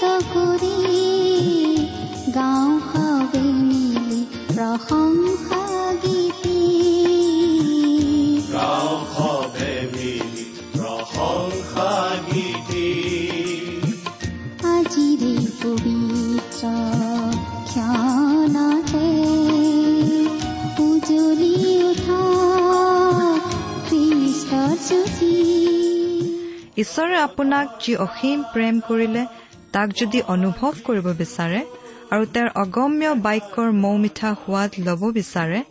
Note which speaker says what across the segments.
Speaker 1: কৰি গাঁও হাৱে মিলি প্ৰশংসা গীতি
Speaker 2: গাঁও সবে মিলি প্ৰশংসা গীতি
Speaker 1: আজিৰে পবিত্ৰ ক্ষণতে উজলি উঠা খ্ৰীষ্টৰ জ্যোতি
Speaker 3: ঈশ্বৰে আপোনাক যি অসীম প্ৰেম কৰিলে তাক যদি অনুভৱ কৰিব বিচাৰে আৰু তেওঁৰ অগম্য বাক্যৰ মৌ মিঠা সোৱাদ ল'ব বিচাৰে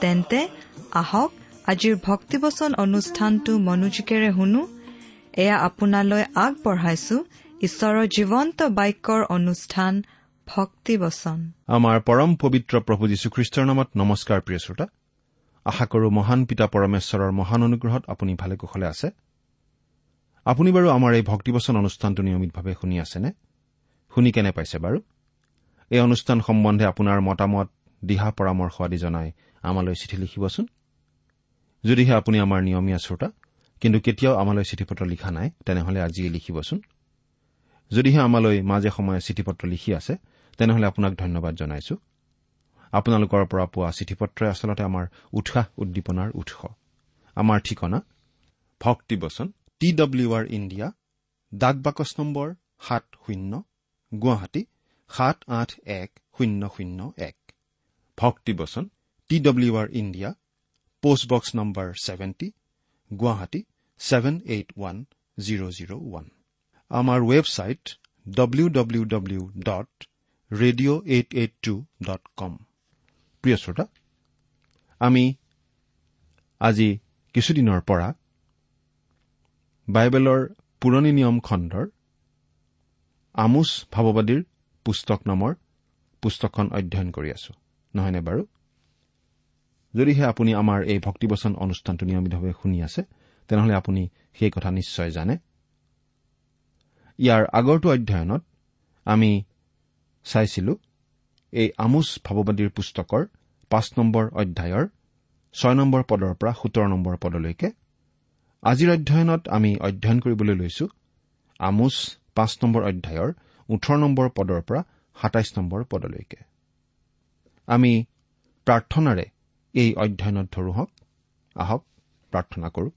Speaker 3: তেন্তে আহক আজিৰ ভক্তিবচন অনুষ্ঠানটো মনোযোগেৰে শুনো। এয়া আপোনালৈ আগবঢ়াইছো। ঈশ্বৰৰ জীৱন্ত বাক্যৰ অনুষ্ঠান ভক্তিবচন।
Speaker 4: আমাৰ পৰম পবিত্ৰ প্ৰভু যীশুখ্ৰীষ্টৰ নামত নমস্কাৰ প্ৰিয় শ্ৰোতা। আশা কৰো মহান পিতা পৰমেশ্বৰৰ মহান অনুগ্ৰহত আপুনি ভালে কুশলে আছে। আপুনি বাৰু আমাৰ এই ভক্তিবচন অনুষ্ঠানটো নিয়মিতভাৱে শুনি আছেনে? শুনি কেনে পাইছে বাৰু? এই অনুষ্ঠান সম্বন্ধে আপোনাৰ মতামত দিহা পৰামৰ্শ আদি জনাই আমালৈ চিঠি লিখিবচোন। যদিহে আপুনি আমাৰ নিয়মীয়া শ্ৰোতা কিন্তু কেতিয়াও আমালৈ চিঠি পত্ৰ লিখা নাই তেনেহলে আজিয়ে লিখিবচোন। যদিহে আমালৈ মাজে সময়ে চিঠি পত্ৰ লিখি আছে তেনেহলে আপোনাক ধন্যবাদ জনাইছো। আপোনালোকৰ পৰা পোৱা চিঠি পত্ৰই আচলতে আমাৰ উৎসাহ উদ্দীপনাৰ উৎস। আমাৰ ঠিকনা ভক্তিবচন টি ডব্লিউ আৰ ইণ্ডিয়া ডাক বাকচ নম্বৰ সাত শূন্য গুৱাহাটী সাত আঠ এক শূন্য শূন্য এক। ভক্তিবচন T W R India post box number seventy Guwahati seven eight one zero' zero' one. আমাৰ website W W W dot radio' eight eight two dot com প্ৰিয় শ্ৰোতা আমি আজি কিছুদিনৰ পৰা বাইবেলৰ পুৰণি নিয়ম খণ্ডৰ আমোচ ভাৱবাদীৰ পুস্তক নামৰ পুস্তকখন অধ্যয়ন কৰি আছো। নহয়নে বাৰু? যদিহে আপুনি আমাৰ এই ভক্তিবচন অনুষ্ঠানটো নিয়মিতভাৱে শুনি আছে তেনেহলে আপুনি সেই কথা নিশ্চয় জানে। ইয়াৰ আগৰটো অধ্যয়নত আমি চাইছিলো এই আমোচ ভাৱবাদীৰ পুস্তকৰ পাঁচ নম্বৰ অধ্যায়ৰ ছয় নম্বৰ পদৰ পৰা সোতৰ নম্বৰ পদলৈকে। আজিৰ অধ্যয়নত আমি অধ্যয়ন কৰিবলৈ লৈছো আমোচ পাঁচ নম্বৰ অধ্যায়ৰ ওঠৰ নম্বৰ পদৰ পৰা সাতাইছ নম্বৰ পদলৈকে। আমি প্ৰাৰ্থনাৰে এই অধ্যয়নত ধৰো হওক। আহক প্ৰাৰ্থনা কৰো।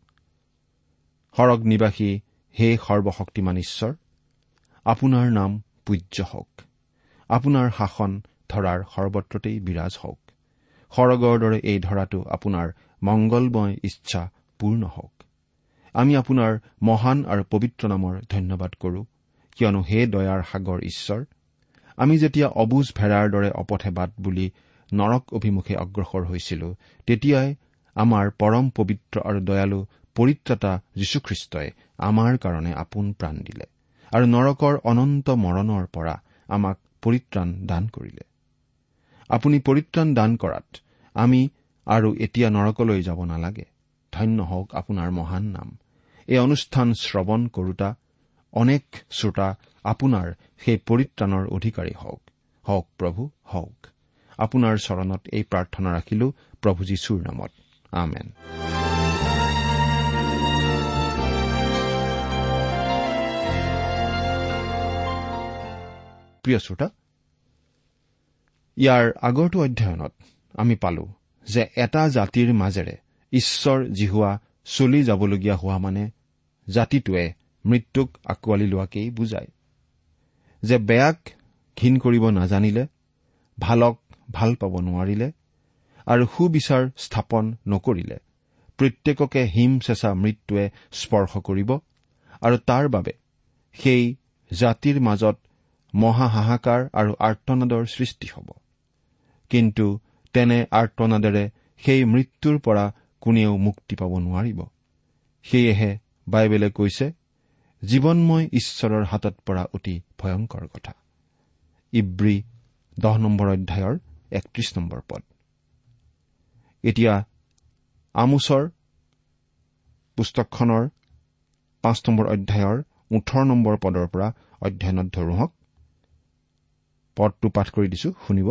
Speaker 4: সৰগ নিবাসী হে সৰ্বশক্তিমান ঈশ্বৰ আপোনাৰ নাম পূজ্য হওক। আপোনাৰ শাসন ধৰাৰ সৰ্বত্ৰতেই বিৰাজ হওক। সৰগৰ দৰে এই ধৰাটো আপোনাৰ মংগলময় ইচ্ছা পূৰ্ণ হওক। আমি আপোনাৰ মহান আৰু পবিত্ৰ নামৰ ধন্যবাদ কৰো। কিয়নো হে দয়াৰ সাগৰ ঈশ্বৰ আমি যেতিয়া অবুজ ভেড়াৰ দৰে অপথে বাট বুলি নৰক অভিমুখে অগ্ৰসৰ হৈছিলো তেতিয়াই আমাৰ পৰম পবিত্ৰ আৰু দয়ালু পৰিত্ৰাতা যীশুখ্ৰীষ্টই আমাৰ কাৰণে আপোন প্ৰাণ দিলে আৰু নৰকৰ অনন্ত মৰণৰ পৰা আমাক পৰিত্ৰাণ দান কৰিলে। আপুনি পৰিত্ৰাণ দান কৰাত আমি আৰু এতিয়া নৰকলৈ যাব নালাগে। ধন্য হওক আপোনাৰ মহান নাম। এই অনুষ্ঠান শ্ৰৱণ কৰোতা অনেক শ্ৰোতা আপোনাৰ সেই পৰিত্ৰাণৰ অধিকাৰী হওক। হওক প্ৰভু হওক। আপোনাৰ চৰণত এই প্ৰাৰ্থনা ৰাখিলো প্ৰভু যীশুৰ নামত। আমেন। প্ৰিয় শ্ৰোতা ইয়াৰ আগৰটো অধ্যয়নত আমি পালো যে এটা জাতিৰ মাজেৰে ঈশ্বৰ জিহুৱা চলি যাবলগীয়া হোৱা মানে জাতিটোৱে মৃত্যুক আঁকোৱালি লোৱাকেই বুজায়। যে বেয়াক ঘীন কৰিব নাজানিলে ভালক ভাল পাব নোৱাৰিলে আৰু সুবিচাৰ স্থাপন নকৰিলে প্ৰত্যেককে হিম চেঁচা মৃত্যুৱে স্পৰ্শ কৰিব আৰু তাৰ বাবে সেই জাতিৰ মাজত মহা হাহাকাৰ আৰু আৰ্তনাদৰ সৃষ্টি হ'ব। কিন্তু তেনে আৰ্তনাদেৰে সেই মৃত্যুৰ পৰা কোনেও মুক্তি পাব নোৱাৰিব। সেয়েহে বাইবেলে কৈছে জীৱনময় ঈশ্বৰৰ হাতত পৰা অতি ভয়ংকৰ কথা। ইব্ৰী দহ নম্বৰ অধ্যায়ৰ একত্ৰিশ নম্বৰ পদ। এতিয়া আমোচৰ পুস্তকখনৰ পাঁচ নম্বৰ অধ্যায়ৰ ওঠৰ নম্বৰ পদৰ পৰা অধ্যয়নত ধৰো হওক। পদটো পাঠ কৰি দিছো শুনিব।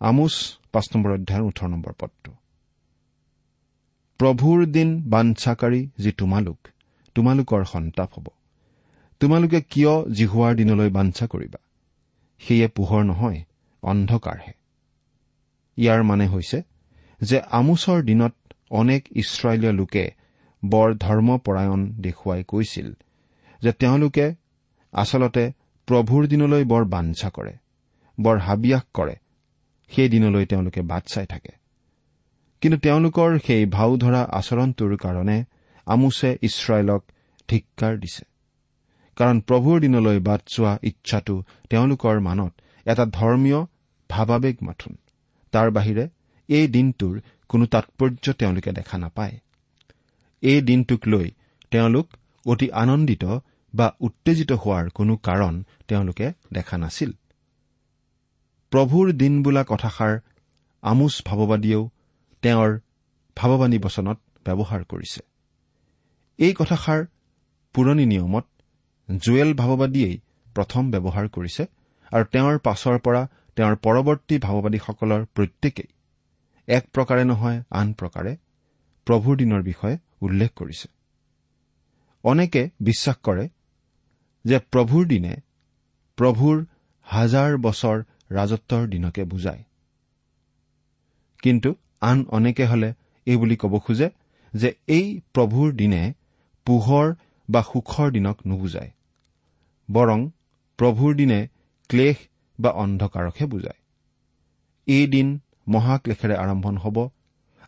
Speaker 4: আমোচ পাঁচ নম্বৰ অধ্যায়ৰ ওঠৰ নম্বৰ পদটো। প্ৰভুৰ দিন বাঞ্ছাকাৰী যি তোমালোক তোমালোকৰ সন্তাপ হ'ব। তোমালোকে কিয় জিহুৱাৰ দিনলৈ বাঞ্ছা কৰিবা? সেয়ে পোহৰ নহয় অন্ধকাৰহে। ইয়াৰ মানে হৈছে যে আমোচৰ দিনত অনেক ইছৰাইলীয় লোকে বৰ ধৰ্মপৰায়ণ দেখুৱাই কৈছিল যে তেওঁলোকে আচলতে প্ৰভুৰ দিনলৈ বৰ বাঞ্ছা কৰে বৰ হাবিয়াস কৰে সেই দিনলৈ তেওঁলোকে বাট চাই থাকে। কিন্তু তেওঁলোকৰ সেই ভাও ধৰা আচৰণটোৰ কাৰণে আমোছে ইছৰাইলক ধিক্কাৰ দিছে। কাৰণ প্ৰভুৰ দিনলৈ বাট চোৱা ইচ্ছাটো তেওঁলোকৰ মানত এটা ধৰ্মীয় ভাৱাবেগ মাথোন। তাৰ বাহিৰে এই দিনটোৰ কোনো তাৎপৰ্য তেওঁলোকে দেখা নাপায়। এই দিনটোক লৈ তেওঁলোক অতি আনন্দিত বা উত্তেজিত হোৱাৰ কোনো কাৰণ তেওঁলোকে দেখা নাছিল। প্ৰভুৰ দিন বোলা কথাষাৰ আমোচ ভাৱবাদীয়েও তেওঁৰ ভাৱবাণী বচনত ব্যৱহাৰ কৰিছে। এই কথাষাৰ পুৰণি নিয়মত জুৱেল ভাৱবাদীয়েই প্ৰথম ব্যৱহাৰ কৰিছে আৰু তেওঁৰ পাছৰ পৰা তেওঁৰ পৰৱৰ্তী ভাৱবাদীসকলৰ প্ৰত্যেকেই এক প্ৰকাৰে নহয় আন প্ৰকাৰে প্ৰভুৰ দিনৰ বিষয়ে উল্লেখ কৰিছে। অনেকে বিশ্বাস কৰে যে প্ৰভুৰ দিনে প্ৰভুৰ হাজাৰ বছৰ ৰাজত্বৰ দিনকে বুজায়। কিন্তু আন অনেকে হলে এই বুলি ক'ব খোজে যে এই প্ৰভুৰ দিনে পোহৰ বা সুখৰ দিনক নুবুজায় বৰং প্ৰভুৰ দিনে ক্লেশ বা অন্ধকাৰকহে বুজায়। এই দিন মহাক্লেশেৰে আৰম্ভণ হ'ব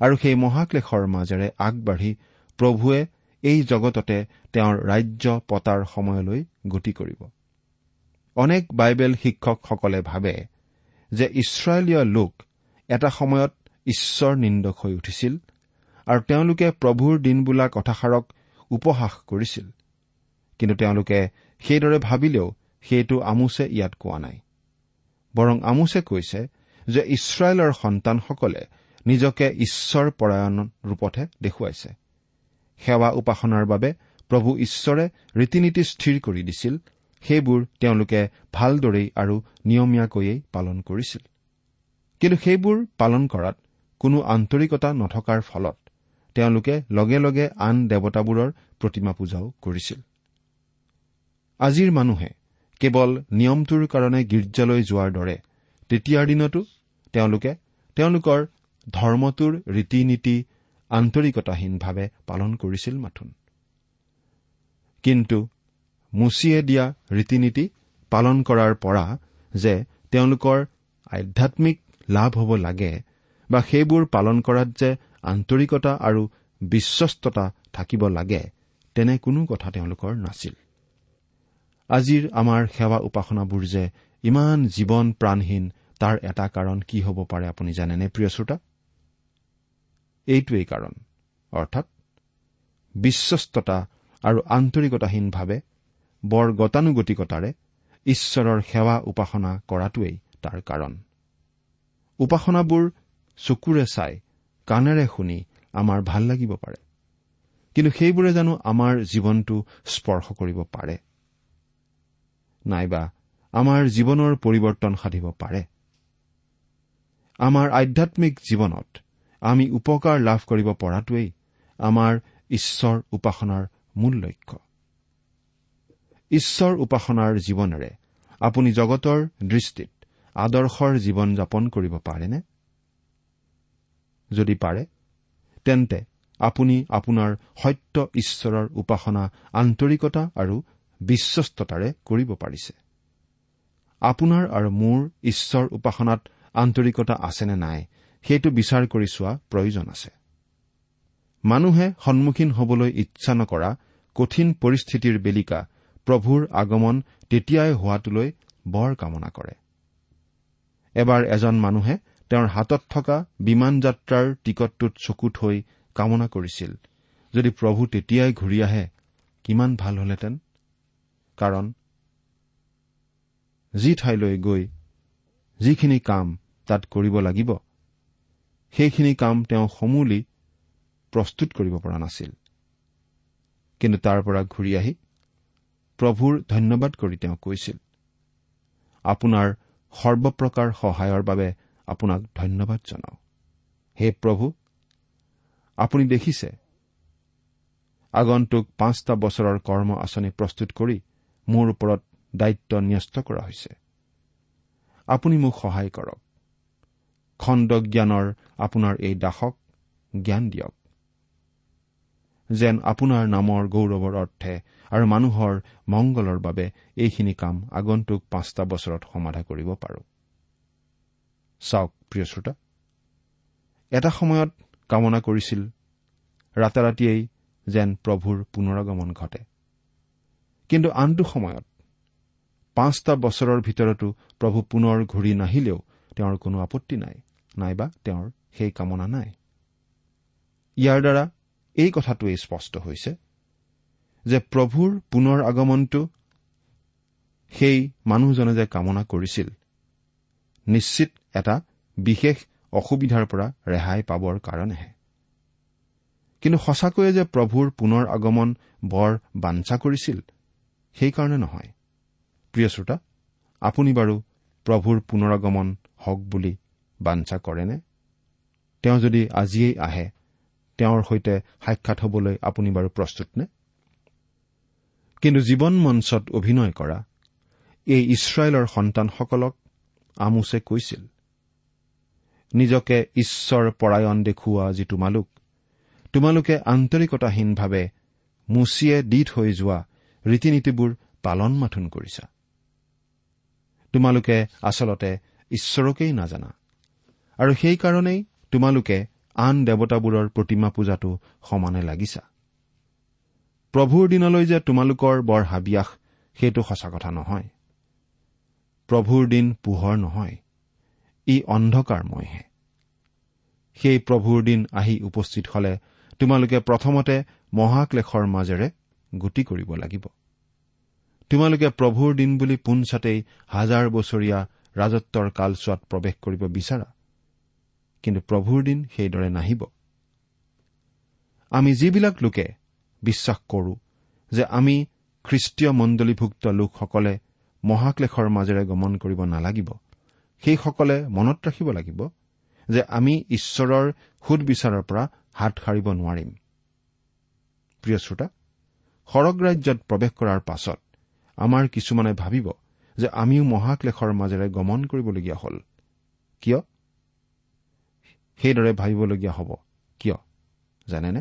Speaker 4: আৰু সেই মহাক্লেশৰ মাজেৰে আগবাঢ়ি প্ৰভুৱে এই জগততে তেওঁৰ ৰাজ্য পতাৰ সময়লৈ গতি কৰিব। অনেক বাইবেল শিক্ষকসকলে ভাবে যে ইছৰাইলীয় লোক এটা সময়ত ঈশ্বৰ নিন্দক হৈ উঠিছিল আৰু তেওঁলোকে প্ৰভুৰ দিন বোলা কথাষাৰক উপহাস কৰিছিল। কিন্তু তেওঁলোকে সেইদৰে ভাবিলেও সেইটো আমোছে ইয়াত কোৱা নাই। বৰং আমোছে কৈছে যে ইছৰাইলৰ সন্তানসকলে নিজকে ঈশ্বৰ পৰায়ণ ৰূপতহে দেখুৱাইছে। সেৱা উপাসনাৰ বাবে প্ৰভু ঈশ্বৰে ৰীতি নীতি স্থিৰ কৰি দিছিল সেইবোৰ তেওঁলোকে ভালদৰেই আৰু নিয়মীয়াকৈয়ে পালন কৰিছিল। কিন্তু সেইবোৰ পালন কৰাত কোনো আন্তৰিকতা নথকাৰ ফলত তেওঁলোকে লগে লগে আন দেৱতাবোৰৰ প্ৰতিমা পূজাও কৰিছিল। আজিৰ মানুহে কেৱল নিয়মটোৰ কাৰণে গীৰ্জালৈ যোৱাৰ দৰে তেতিয়াৰ দিনতো তেওঁলোকে তেওঁলোকৰ ধৰ্মটোৰ ৰীতি নীতি আন্তৰিকতাহীনভাৱে পালন কৰিছিল মাথোন। কিন্তু মুচিয়ে দিয়া ৰীতি নীতি পালন কৰাৰ পৰা যে তেওঁলোকৰ আধ্যামিক লাভ হ'ব লাগে বা সেইবোৰ পালন কৰাত যে আন্তৰিকতা আৰু বিশ্বস্ততা থাকিব লাগে তেনে কোনো কথা তেওঁলোকৰ নাছিল। আজিৰ আমাৰ সেৱা উপাসনাবোৰ যে ইমান জীৱন প্ৰাণহীন তাৰ এটা কাৰণ কি হ'ব পাৰে আপুনি জানেনে প্ৰিয় শ্ৰোতা? এইটোৱেই কাৰণ অৰ্থাৎ বিশ্বস্ততা আৰু আন্তৰিকতাহীনভাৱে বৰ গতানুগতিকতাৰে ঈশ্বৰৰ সেৱা উপাসনা কৰাটোৱেই তাৰ কাৰণ। উপাসনাবোৰ চকুৰে চাই কাণেৰে শুনি আমাৰ ভাল লাগিব পাৰে। কিন্তু সেইবোৰে জানো আমাৰ জীৱনটো স্পৰ্শ কৰিব পাৰে। নাইবা আমাৰ জীৱনৰ পৰিৱৰ্তন সাধিব পাৰে। আমাৰ আধ্যামিক জীৱনত আমি উপকাৰ লাভ কৰিব পৰাটোৱেই আমাৰ ঈশ্বৰ উপাসনাৰ মূল লক্ষ্য। ঈশ্বৰ উপাসনাৰ জীৱনেৰে আপুনি জগতৰ দৃষ্টিত আদৰ্শৰ জীৱন যাপন কৰিব পাৰেনে? যদি পাৰে তেন্তে আপুনি আপোনাৰ সত্য ঈশ্বৰৰ উপাসনা আন্তৰিকতা আৰু বিশ্বস্ততাৰে কৰিব পাৰিছে। আপোনাৰ আৰু মোৰ ঈশ্বৰ উপাসনাত আন্তৰিকতা আছেনে নাই সেইটো বিচাৰ কৰি চোৱা প্ৰয়োজন আছে। মানুহে সন্মুখীন হবলৈ ইচ্ছা নকৰা কঠিন পৰিস্থিতিৰ বেলিকা প্ৰভুৰ আগমন তেতিয়াই হোৱাটোলৈ বৰ কামনা কৰে। এবাৰ এজন মানুহে তেওঁৰ হাতত থকা বিমান যাত্ৰাৰ টিকটটোত চকু থৈ কামনা কৰিছিল যদি প্ৰভু তেতিয়াই ঘূৰি আহে কিমান ভাল হলহেঁতেন? কাৰণ যি ঠাইলৈ গৈ যিখিনি কাম তাত কৰিব লাগিব সেইখিনি কাম তেওঁ সমূলি প্ৰস্তুত কৰিব পৰা নাছিল। কিন্তু তাৰ পৰা ঘূৰি আহি প্ৰভুৰ ধন্যবাদ কৰি তেওঁ কৈছিল আপোনাৰ সৰ্বপ্ৰকাৰ সহায়ৰ বাবে আপোনাক ধন্যবাদ জনাওঁ। হে প্ৰভু আপুনি দেখিছে আগন্তুক পাঁচটা বছৰৰ কৰ্ম আঁচনি প্ৰস্তুত কৰি মোৰ ওপৰত দায়িত্ব ন্যস্ত কৰা হৈছে। আপুনি মোক সহায় কৰক। খণ্ড জ্ঞানৰ আপোনাৰ এই দাসক জ্ঞান দিয়ক। যেন আপোনাৰ নামৰ গৌৰৱৰ অৰ্থে আৰু মানুহৰ মংগলৰ বাবে এইখিনি কাম আগন্তুক পাঁচটা বছৰত সমাধা কৰিব পাৰো। চাওক প্ৰিয় শ্ৰোতা। এটা সময়ত কামনা কৰিছিল ৰাতাৰাতিয়েই যেন প্ৰভুৰ পুনৰাগমন ঘটে। কিন্তু আনটো সময়ত পাঁচটা বছৰৰ ভিতৰতো প্ৰভু পুনৰ ঘূৰি নাহিলেও তেওঁৰ কোনো আপত্তি নাই নাইবা তেওঁৰ সেই কামনা নাই। ইয়াৰ দ্বাৰা এই কথাটোৱেই স্পষ্ট হৈছে যে প্ৰভুৰ পুনৰ আগমনটো সেই মানুহজনে যে কামনা কৰিছিল নিশ্চিত এটা বিশেষ অসুবিধাৰ পৰা ৰেহাই পাবৰ কাৰণেহে। কিন্তু সঁচাকৈয়ে যে প্ৰভুৰ পুনৰ আগমন বৰ বাঞ্ছা কৰিছিল সেইকাৰণে নহয়। প্ৰিয় শ্ৰোতা আপুনি বাৰু প্ৰভুৰ পুনৰাগমন হওক বুলি বাঞ্ছা কৰেনে? তেওঁ যদি আজিয়েই আহে তেওঁৰ সৈতে সাক্ষাৎ হবলৈ আপুনি বাৰু প্ৰস্তুত নে? কিন্তু জীৱন মঞ্চত অভিনয় কৰা এই ইছৰাইলৰ সন্তানসকলক আমোছে কৈছিল নিজকে ঈশ্বৰ পৰায়ণ দেখুওৱা যি তোমালোক তোমালোকে আন্তৰিকতাহীনভাৱে মুচিয়ে দি থৈ যোৱা ৰীতি নীতিবোৰ পালন মাথোন কৰিছা। তোমালোকে আচলতে ঈশ্বৰকেই নাজানা আৰু সেইকাৰণেই তোমালোকে আন দেৱতাবোৰৰ প্ৰতিমা পূজাটো সমানে লাগিছা। প্ৰভুৰ দিনলৈ যে তোমালোকৰ বৰ হাবিয়াস সেইটো সঁচা কথা নহয়। প্ৰভুৰ দিন পোহৰ নহয়। ই অন্ধকাৰময়হে। সেই প্ৰভুৰ দিন আহি উপস্থিত হলে তোমালোকে প্ৰথমতে মহাক্লেশৰ মাজেৰে গতি কৰিব লাগিব। তোমালোকে প্ৰভুৰ দিন বুলি পোনছাতেই হাজাৰ বছৰীয়া ৰাজত্বৰ কালচোৱাত প্ৰৱেশ কৰিব বিচাৰা। কিন্তু প্ৰভুৰ দিন সেইদৰে নাহিব। আমি যিবিলাক লোকে বিশ্বাস কৰো যে আমি খ্ৰীষ্টীয় মণ্ডলীভুক্ত লোকসকলে মহাক্লেশৰ মাজেৰে গমন কৰিব নালাগিব সেইসকলে মনত ৰাখিব লাগিব যে আমি ঈশ্বৰৰ সুদবিচাৰৰ পৰা হাত সাৰিব নোৱাৰিম। প্ৰিয় শ্ৰোতা সৰগ ৰাজ্যত প্ৰৱেশ কৰাৰ পাছত আমাৰ কিছুমানে ভাবিব যে আমিও মহাক্লেশৰ মাজেৰে গমন কৰিবলগীয়া হ'ল। কিয়? সেইদৰে ভাবিবলগীয়া হ'ব। কিয়? জানেনে?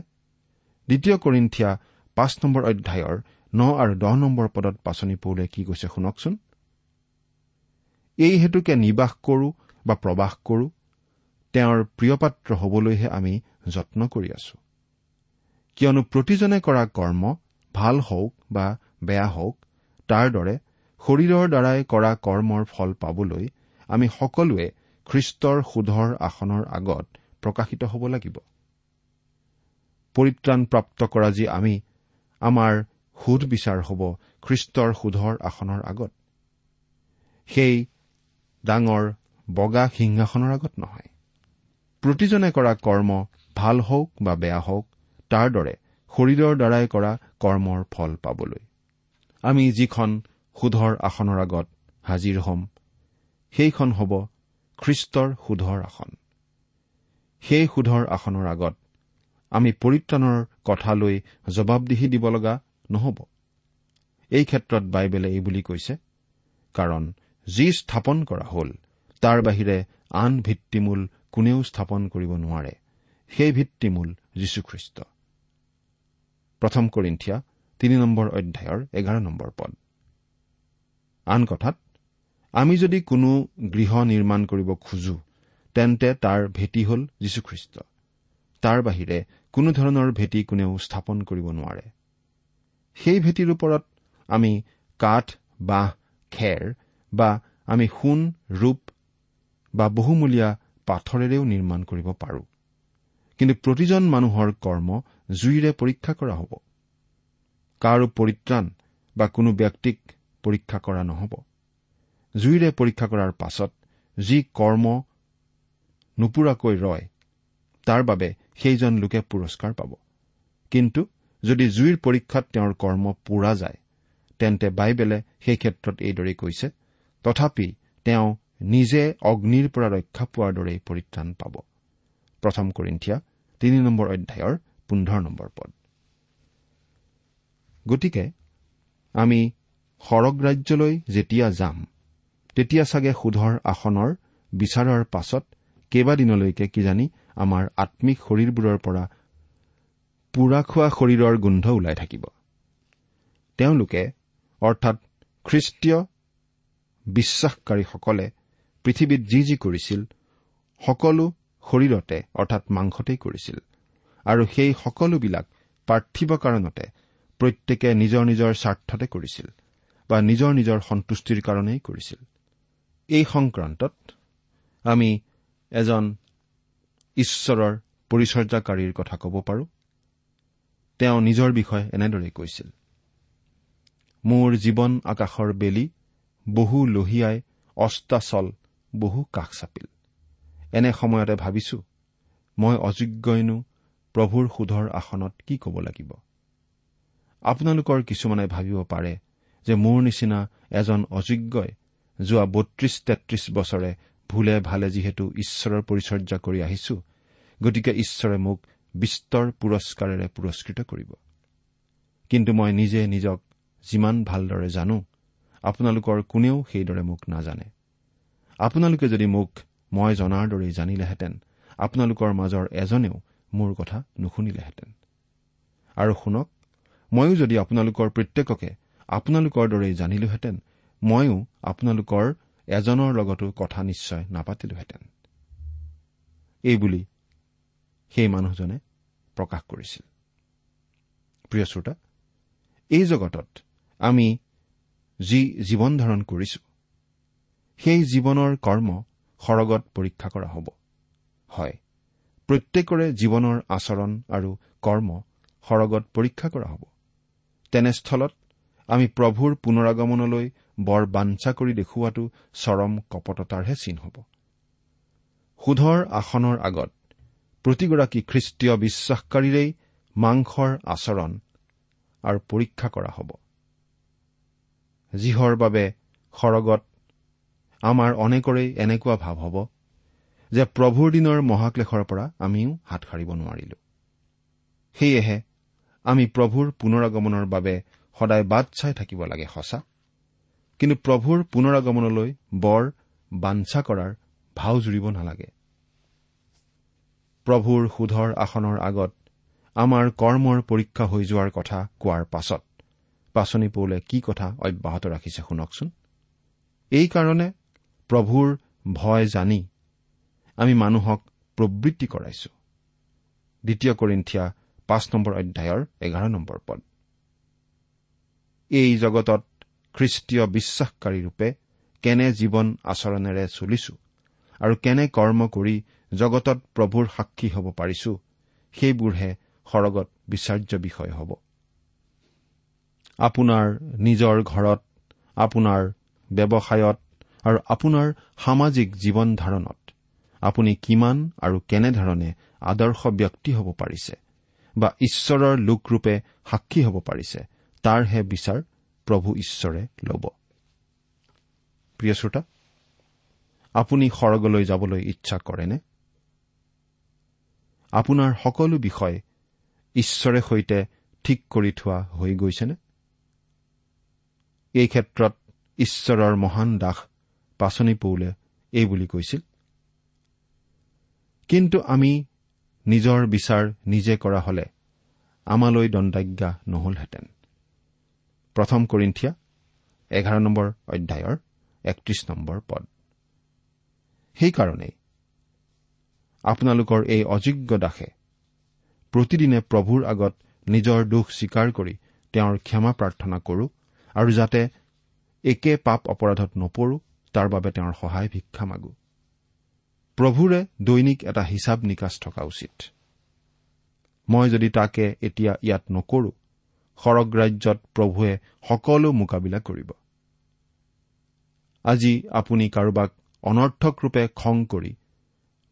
Speaker 4: দ্বিতীয় কৰিন্ঠিয়া পাঁচ নম্বৰ অধ্যায়ৰ ন আৰু দহ নম্বৰ পদত পাচনি পৌলে কি কৈছে শুনকচোন। এই হেতুকে নিবাস কৰো বা প্ৰবাস কৰো তেওঁৰ প্ৰিয়পাত্ৰ হবলৈহে আমি যত্ন কৰি আছো। কিয়নো প্ৰতিজনে কৰা কৰ্ম ভাল হওক বা বেয়া হওক তাৰ দৰে শৰীৰৰ দ্বাৰাই কৰা কৰ্মৰ ফল পাবলৈ আমি সকলোৱে খ্ৰীষ্টৰ সুধৰ আসনৰ আগত প্ৰকাশিত হ'ব লাগিব। পৰিত্ৰাণপ্ৰাপ্ত কৰা যি আমি আমাৰ সুধ বিচাৰ হ'ব খ্ৰীষ্টৰ সুধৰ আসনৰ আগত। সেই ডাঙৰ বগা সিংহাসনৰ আগত নহয়। প্ৰতিজনে কৰা কৰ্ম ভাল হওক বা বেয়া হওক তাৰ দৰে শৰীৰৰ দ্বাৰাই কৰা কৰ্মৰ ফল পাবলৈ। আমি যিখন সুধৰ আসনৰ আগত হাজিৰ হ'ম সেইখন হ'ব খ্ৰীষ্টৰ সুধৰ আসন। সেই সুধৰ আসনৰ আগত আমি পৰিত্ৰাণৰ কথা লৈ জবাবদিহি দিব লগা নহ'ব। এই ক্ষেত্ৰত বাইবেলে এই বুলি কৈছে কাৰণ যি স্থাপন কৰা হ'ল তাৰ বাহিৰে আন ভিত্তিমূল কোনেও স্থাপন কৰিব নোৱাৰে। সেই ভিত্তিমূল যীশুখ্ৰীষ্ট। প্ৰথম কৰিন্ঠিয়া তিনি নম্বৰ অধ্যায়ৰ এঘাৰ নম্বৰ পদ। আন কথাত আমি যদি কোনো গৃহ নিৰ্মাণ কৰিব খোজো তেন্তে তাৰ ভেটি হল যীশুখ্ৰীষ্ট। তাৰ বাহিৰে কোনো ধৰণৰ ভেটি কোনেও স্থাপন কৰিব নোৱাৰে। সেই ভেটিৰ ওপৰত আমি কাঠ বাঁহ খেৰ বা আমি সোণ ৰূপ বা বহুমূলীয়া পাথৰেৰেও নিৰ্মাণ কৰিব পাৰোঁ। কিন্তু প্ৰতিজন মানুহৰ কৰ্ম জুইৰে পৰীক্ষা কৰা হ'ব। কাৰো পৰিত্ৰাণ বা কোনো ব্যক্তিক পৰীক্ষা কৰা নহ'ব। জুইৰে পৰীক্ষা কৰাৰ পাছত যি কৰ্ম নোপোৰাকৈ ৰয় তাৰ বাবে সেইজন লোকে পুৰস্কাৰ পাব। কিন্তু যদি জুইৰ পৰীক্ষাত তেওঁৰ কৰ্ম পোৰা যায় তেন্তে বাইবেলে সেই ক্ষেত্ৰত এইদৰে কৈছে তথাপি তেওঁ নিজে অগ্নিৰ পৰা ৰক্ষা পোৱাৰ দৰেই পৰিত্ৰাণ পাব। প্ৰথম কৰিন্ঠিয়া তিনি নম্বৰ অধ্যায়ৰ পোন্ধৰ নম্বৰ পদ। গতিকে আমি সৰগ ৰাজ্যলৈ যেতিয়া যাম তেতিয়া চাগে সুধৰ আসনৰ বিচাৰৰ পাছত কেইবাদিনলৈকে কিজানি আমাৰ আম্মিক শৰীৰবোৰৰ পৰা পোৰা খোৱা শৰীৰৰ গোন্ধ ওলাই থাকিব। তেওঁলোকে অৰ্থাৎ খ্ৰীষ্টীয় বিশ্বাসকাৰীসকলে পৃথিৱীত যি যি কৰিছিল সকলো শৰীৰতে অৰ্থাৎ মাংসতেই কৰিছিল। আৰু সেই সকলোবিলাক পাৰ্থিৱ কাৰণতে প্ৰত্যেকে নিজৰ নিজৰ স্বাৰ্থতে কৰিছিল বা নিজৰ নিজৰ সন্তুষ্টিৰ কাৰণেই কৰিছিল। এই সংক্ৰান্তত আমি এজন ঈশ্বৰৰ পৰিচৰ্যাকাৰীৰ কথা ক'ব পাৰোঁ। তেওঁ নিজৰ বিষয়ে এনেদৰে কৈছিল মোৰ জীৱন আকাশৰ বেলি বহু লহিয়াই অস্তাচল বহু কাষ চাপিল। এনে সময়তে ভাবিছো মই অযোগ্যইনো প্ৰভুৰ সুধৰ আসনত কি ক'ব লাগিব? আপোনালোকৰ কিছুমানে ভাবিব পাৰে যে মোৰ নিচিনা এজন অযোগ্যই যোৱা বত্ৰিশ তেত্ৰিশ বছৰে ভুলে ভালে যিহেতু ঈশ্বৰৰ পৰিচৰ্যা কৰি আহিছো গতিকে ঈশ্বৰে মোক বিস্তৰ পুৰস্কাৰেৰে পুৰস্কৃত কৰিব। কিন্তু মই নিজে নিজক যিমান ভালদৰে জানো আপোনালোকৰ কোনেও সেইদৰে মোক নাজানে। আপোনালোকে যদি মোক মই জনাৰ দৰেই জানিলেহেঁতেন আপোনালোকৰ মাজৰ এজনেও মোৰ কথা নুশুনিলেহেঁতেন। আৰু শুনক ময়ো যদি আপোনালোকৰ প্ৰত্যেককে আপোনালোকৰ দৰেই জানিলোহেঁতেন ময়ো আপোনালোকৰ এজনৰ লগতো কথা নিশ্চয় নাপাতিলোহেঁতেন। এইবুলি সেই মানুহজনে প্ৰকাশ কৰিছিল। প্ৰিয় শ্ৰোতা এই জগতত আমি যি জীৱন ধাৰণ কৰিছো সেই জীৱনৰ কৰ্ম সৰগত পৰীক্ষা কৰা হ'ব। হয় প্ৰত্যেকৰে জীৱনৰ আচৰণ আৰু কৰ্ম সৰগত পৰীক্ষা কৰা হ'ব। তেনেস্থলত আমি প্ৰভুৰ পুনৰাগমনলৈ বৰ বাঞ্ছা কৰি দেখুওৱাটো চৰম কপটতাৰহে চিন হ'ব। সুধৰ আসনৰ আগত প্ৰতিগৰাকী খ্ৰীষ্টীয় বিশ্বাসকাৰীৰেই মাংসৰ আচৰণ আৰু পৰীক্ষা কৰা হ'ব। যিহৰ বাবে সৰগত আমাৰ অনেকৰেই এনেকুৱা ভাৱ হ'ব যে প্ৰভুৰ দিনৰ মহাক্লেশৰ পৰা আমিও হাত সাৰিব নোৱাৰিলো। সেয়েহে আমি প্ৰভুৰ পুনৰাগমনৰ বাবে সদায় বাট চাই থাকিব লাগে সঁচা? কিন্তু প্ৰভুৰ পুনৰাগমনলৈ বৰ বাঞ্ছা কৰাৰ ভাও জুৰিব নালাগে। প্ৰভুৰ সুধৰ আসনৰ আগত আমাৰ কৰ্মৰ পৰীক্ষা হৈ যোৱাৰ কথা কোৱাৰ পাছত পাচনি পৌলে কি কথা অব্যাহত ৰাখিছে শুনকচোন। এইকাৰণে প্ৰভুৰ ভয় জানি আমি মানুহক প্ৰবৃত্তি কৰাইছো। দ্বিতীয় কৰিন্ঠিয়া পাঁচ নম্বৰ অধ্যায়ৰ এঘাৰ নম্বৰ পদ। এই জগতত খ্ৰীষ্টীয় বিশ্বাসকাৰী ৰূপে কেনে জীৱন আচৰণেৰে চলিছো আৰু কেনে কৰ্ম কৰি জগতত প্ৰভুৰ সাক্ষী হ'ব পাৰিছো সেইবোৰহে সৰগত বিচাৰ্য বিষয় হ'ব। আপোনাৰ নিজৰ ঘৰত আপোনাৰ ব্যৱসায়ত আৰু আপোনাৰ সামাজিক জীৱন ধাৰণত। আপুনি কিমান আৰু কেনেধৰণে আদৰ্শ ব্যক্তি হ'ব পাৰিছে? বা ঈশ্বৰৰ লোকৰূপে সাক্ষী হ'ব পাৰিছে? তাৰহে বিচাৰ প্ৰভু ঈশ্বৰে ল'ব। প্ৰিয় শ্ৰোতা আপুনি সৰগলৈ যাবলৈ ইচ্ছা কৰেনে? আপোনাৰ সকলো বিষয় ঈশ্বৰে সৈতে ঠিক কৰি থোৱা হৈ গৈছেনে? এই ক্ষেত্ৰত ঈশ্বৰৰ মহান দাস পাচনি পৌলে এই বুলি কৈছিল। কিন্তু আমি নিজৰ বিচাৰ নিজে কৰা হলে আমালৈ দণ্ডাজ্ঞা নহলহেঁতেন। প্ৰথম কৰিন্ঠিয়া এঘাৰ নম্বৰ অধ্যায়ৰ একত্ৰিশ নম্বৰ পদ। সেইকাৰণেই আপোনালোকৰ এই অযোগ্য দাসে প্ৰতিদিনে প্ৰভুৰ আগত নিজৰ দোষ স্বীকাৰ কৰি তেওঁৰ ক্ষমা প্ৰাৰ্থনা কৰো আৰু যাতে একে পাপ অপৰাধত নপৰো তাৰ বাবে তেওঁৰ সহায় ভিক্ষা মাগো। প্ৰভুৰে দৈনিক এটা হিচাপ নিকাচ থকা উচিত। মই যদি তাকে এতিয়া ইয়াত নকৰো সৰগ ৰাজ্যত প্ৰভুৱে সকলো মোকাবিলা কৰিব। আজি আপুনি কাৰোবাক অনৰ্থক ৰূপে খং কৰি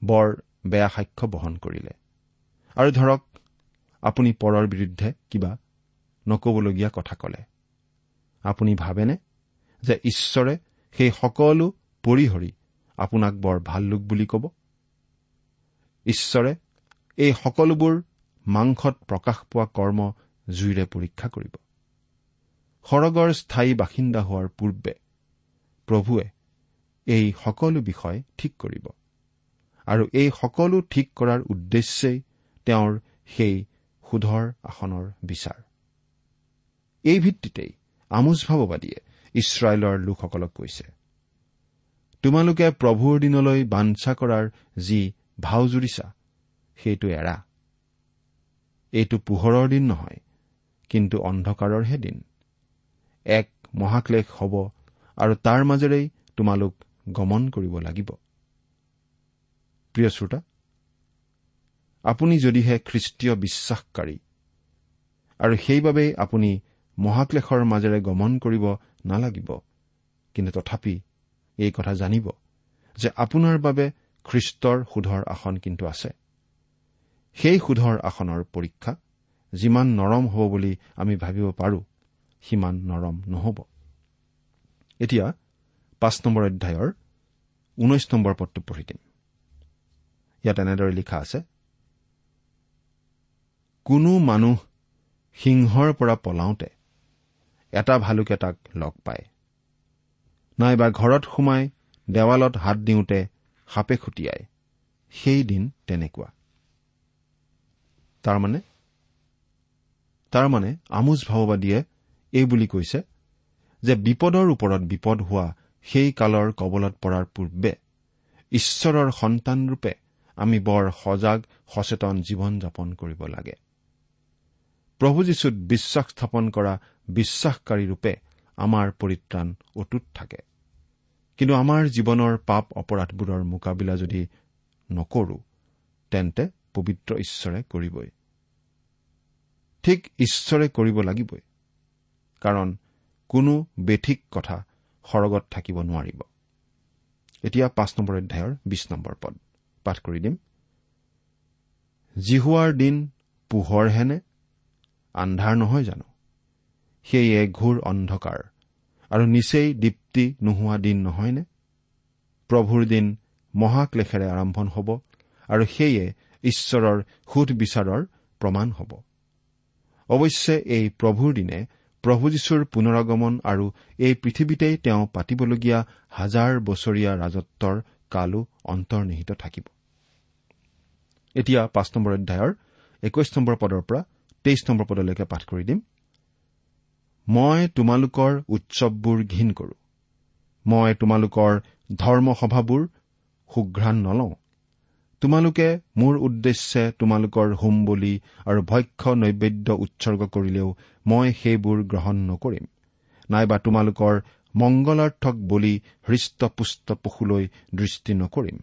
Speaker 4: বৰ বেয়া সাক্ষ্য বহন কৰিলে। আৰু ধৰক আপুনি পৰৰ বিৰুদ্ধে কিবা নকবলগীয়া কথা কলে। আপুনি ভাবেনে যে ঈশ্বৰে সেই সকলো পৰিহৰি আপোনাক বৰ ভাল লোক বুলি ক'ব? ঈশ্বৰে এই সকলোবোৰ মাংসত প্ৰকাশ পোৱা কৰ্ম জুইৰে পৰীক্ষা কৰিব। সৰগৰ স্থায়ী বাসিন্দা হোৱাৰ পূৰ্বে প্ৰভুৱে এই সকলো বিষয় ঠিক কৰিব আৰু এই সকলো ঠিক কৰাৰ উদ্দেশ্যেই তেওঁৰ সেই সুধৰ আসনৰ বিচাৰ। এই ভিত্তিতেই আমোচ ভাৱবাদীয়ে ইছৰাইলৰ লোকসকলক কৈছে তোমালোকে প্ৰভুৰ দিনলৈ বাঞ্ছা কৰাৰ যি ভাও জুৰিছা সেইটো এৰা। এইটো পোহৰৰ দিন নহয় কিন্তু অন্ধকাৰৰহে দিন। এক মহাক্লেশ হ'ব আৰু তাৰ মাজেৰেই তোমালোক গমন কৰিব লাগিব। প্ৰিয় শ্ৰোতা আপুনি যদিহে খ্ৰীষ্টীয় বিশ্বাসকাৰী আৰু সেইবাবেই আপুনি মহাক্লেশৰ মাজেৰে গমন কৰিব নালাগিব। কিন্তু তথাপি এই কথা জানিব যে আপোনাৰ বাবে খ্ৰীষ্টৰ সুধৰ আসন কিন্তু আছে। সেই সুধৰ আসনৰ পৰীক্ষা যিমান নৰম হ'ব বুলি আমি ভাবিব পাৰোঁ সিমান নৰম নহ'ব। এতিয়া পাঁচ নম্বৰ অধ্যায়ৰ ঊনৈশ নম্বৰ পদটো পঢ়ি দিম। ইয়াত এনেদৰে লিখা আছে কোনো মানুহ সিংহৰ পৰা পলাওঁতে এটা ভালুকে তাক লগ পায়। নাইবা ঘৰত সোমাই দেৱালত হাত দিওঁতে সাপে খুটিয়াই সেই দিন তেনেকুৱা। তাৰমানে তাৰমানে আমোজ ভাৱবাদীয়ে এই বুলি কৈছে যে বিপদৰ ওপৰত বিপদ হোৱা সেই কালৰ কবলত পৰাৰ পূৰ্বে ঈশ্বৰৰ সন্তানৰূপে আমি বৰ সজাগ সচেতন জীৱন যাপন কৰিব লাগে। প্ৰভু যীশুত বিশ্বাস স্থাপন কৰা বিশ্বাসকাৰী ৰূপে আমাৰ পৰিত্ৰাণ অটুট থাকে। কিন্তু আমাৰ জীৱনৰ পাপ অপৰাধবোৰৰ মোকাবিলা যদি নকৰো তেন্তে পবিত্ৰ ঈশ্বৰে কৰিবই। ঠিক ঈশ্বৰে কৰিব লাগিবই কাৰণ কোনো বেঠিক কথা সৰগত থাকিব নোৱাৰিব। এতিয়া পাঁচ নম্বৰ অধ্যায়ৰ বিশ নম্বৰ পদ। পাঠ কৰি দিম। জিহুৱাৰ দিন পোহৰহেনে আন্ধাৰ নহয় জানো? সেয়ে ঘোৰ অন্ধকাৰ। আৰু নিচেই দীপ্তি নোহোৱা দিন নহয়নে? প্ৰভুৰ দিন মহাক্লেশেৰে আৰম্ভ হ'ব আৰু সেয়ে ঈশ্বৰৰ সুধবিচাৰৰ প্ৰমাণ হ'ব। অৱশ্যে এই প্ৰভুৰ দিনে প্ৰভু যীশুৰ পুনৰগমন আৰু এই পৃথিৱীতেই তেওঁ পাতিবলগীয়া হাজাৰ বছৰীয়া ৰাজত্বৰ কালো অন্তৰ্নিহিত থাকিব। এতিয়া পাঁচ নম্বৰ অধ্যায়ৰ একৈশ নম্বৰ পদৰ পৰা তেইছ নম্বৰ পদলৈকে পাঠ কৰি দিম। মই তোমালোকৰ উৎসৱবোৰ ঘীন কৰো। মই তোমালোকৰ ধৰ্মসভাবোৰ সুঘ্ৰাণ নলওঁ। তোমালোকে মোৰ উদ্দেশ্যে তোমালোকৰ হোম বলি আৰু ভক্ষ্য নৈবেদ্য উৎসৰ্গ কৰিলেও মই সেইবোৰ গ্ৰহণ নকৰিম। নাইবা তোমালোকৰ মংগলাৰ্থক বলি হৃষ্টপুষ্ট পশুলৈ দৃষ্টি নকৰিম।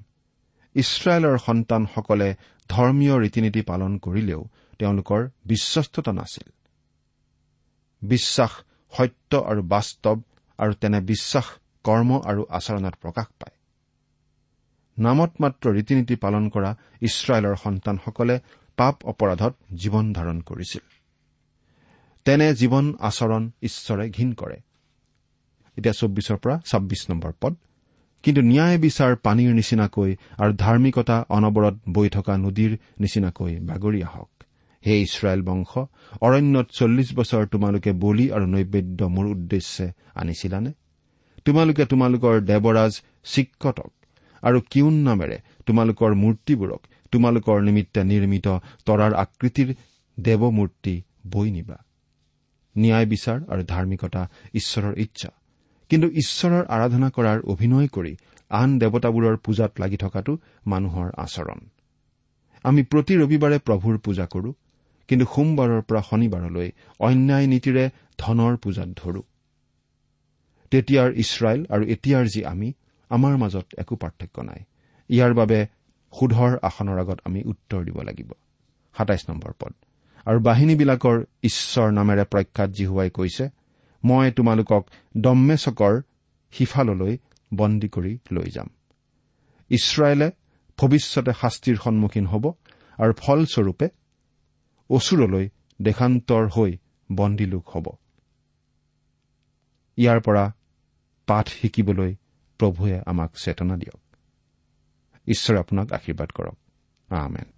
Speaker 4: ইছৰাইলৰ সন্তানসকলে ধৰ্মীয় ৰীতি নীতি পালন কৰিলেও তেওঁলোকৰ বিশ্বস্ততা নাছিল। বিশ্বাস সত্য আৰু বাস্তৱ আৰু তেনে বিশ্বাস কৰ্ম আৰু আচৰণত প্ৰকাশ পায়। নামত মাত্ৰ ৰীতি নীতি পালন কৰা ইছৰাইলৰ সন্তানসকলে পাপ অপৰাধত জীৱন ধাৰণ কৰিছিল। তেনে জীৱন আচৰণ ঈশ্বৰে ঘীন কৰে। এতিয়া চৌব্বিছৰ পৰা ছাব্বিছ নম্বৰ পদ। কিন্তু ন্যায় বিচাৰ পানীৰ নিচিনাকৈ আৰু ধাৰ্মিকতা অনবৰত বৈ থকা নদীৰ নিচিনাকৈ বাগৰি আহক। হে ইছৰাইল বংশ অৰণ্যত চল্লিছ বছৰ তোমালোকে বলি আৰু নৈবেদ্য মোৰ উদ্দেশ্যে আনিছিলানে? তোমালোকে তোমালোকৰ দেৱৰাজ চিক্কতক আৰু কিউন নামেৰে তোমালোকৰ মূৰ্তিবোৰক তোমালোকৰ নিমিত্তে নিৰ্মিত তৰাৰ আকৃতিৰ দেৱমূৰ্তি বৈ নিবা। ন্যায় বিচাৰ আৰু ধাৰ্মিকতা ঈশ্বৰৰ ইচ্ছা। কিন্তু ঈশ্বৰৰ আৰাধনা কৰাৰ অভিনয় কৰি আন দেৱতাবোৰৰ পূজাত লাগি থকাটো মানুহৰ আচৰণ। আমি প্ৰতি ৰবিবাৰে প্ৰভুৰ পূজা কৰো। কিন্তু সোমবাৰৰ পৰা শনিবাৰলৈ অন্যায় নীতিৰে ধনৰ পূজাত ধৰো। তেতিয়াৰ ইছৰাইল আৰু এতিয়াৰ যি আমি আমাৰ মাজত একো পাৰ্থক্য নাই। ইয়াৰ বাবে সুধৰ আসনৰ আগত আমি উত্তৰ দিব লাগিব। সাতাইছ নম্বৰ পদ। আৰু বাহিনীবিলাকৰ ঈশ্বৰ নামেৰে প্ৰখ্যাত জিহুৱাই কৈছে মই তোমালোকক দম্মেচকৰ সিফাললৈ বন্দী কৰি লৈ যাম। ইছৰাইলে ভৱিষ্যতে শাস্তিৰ সন্মুখীন হ'ব আৰু ফলস্বৰূপে অচুৰলৈ দেশান্তৰ হৈ বন্দী লোক হ'ব। ইয়াৰ পৰা পাঠ শিকিবলৈ প্ৰভুৱে আমাক চেতনা দিয়ক। ঈশ্বৰে আপোনাক আশীৰ্বাদ কৰক। আমেন।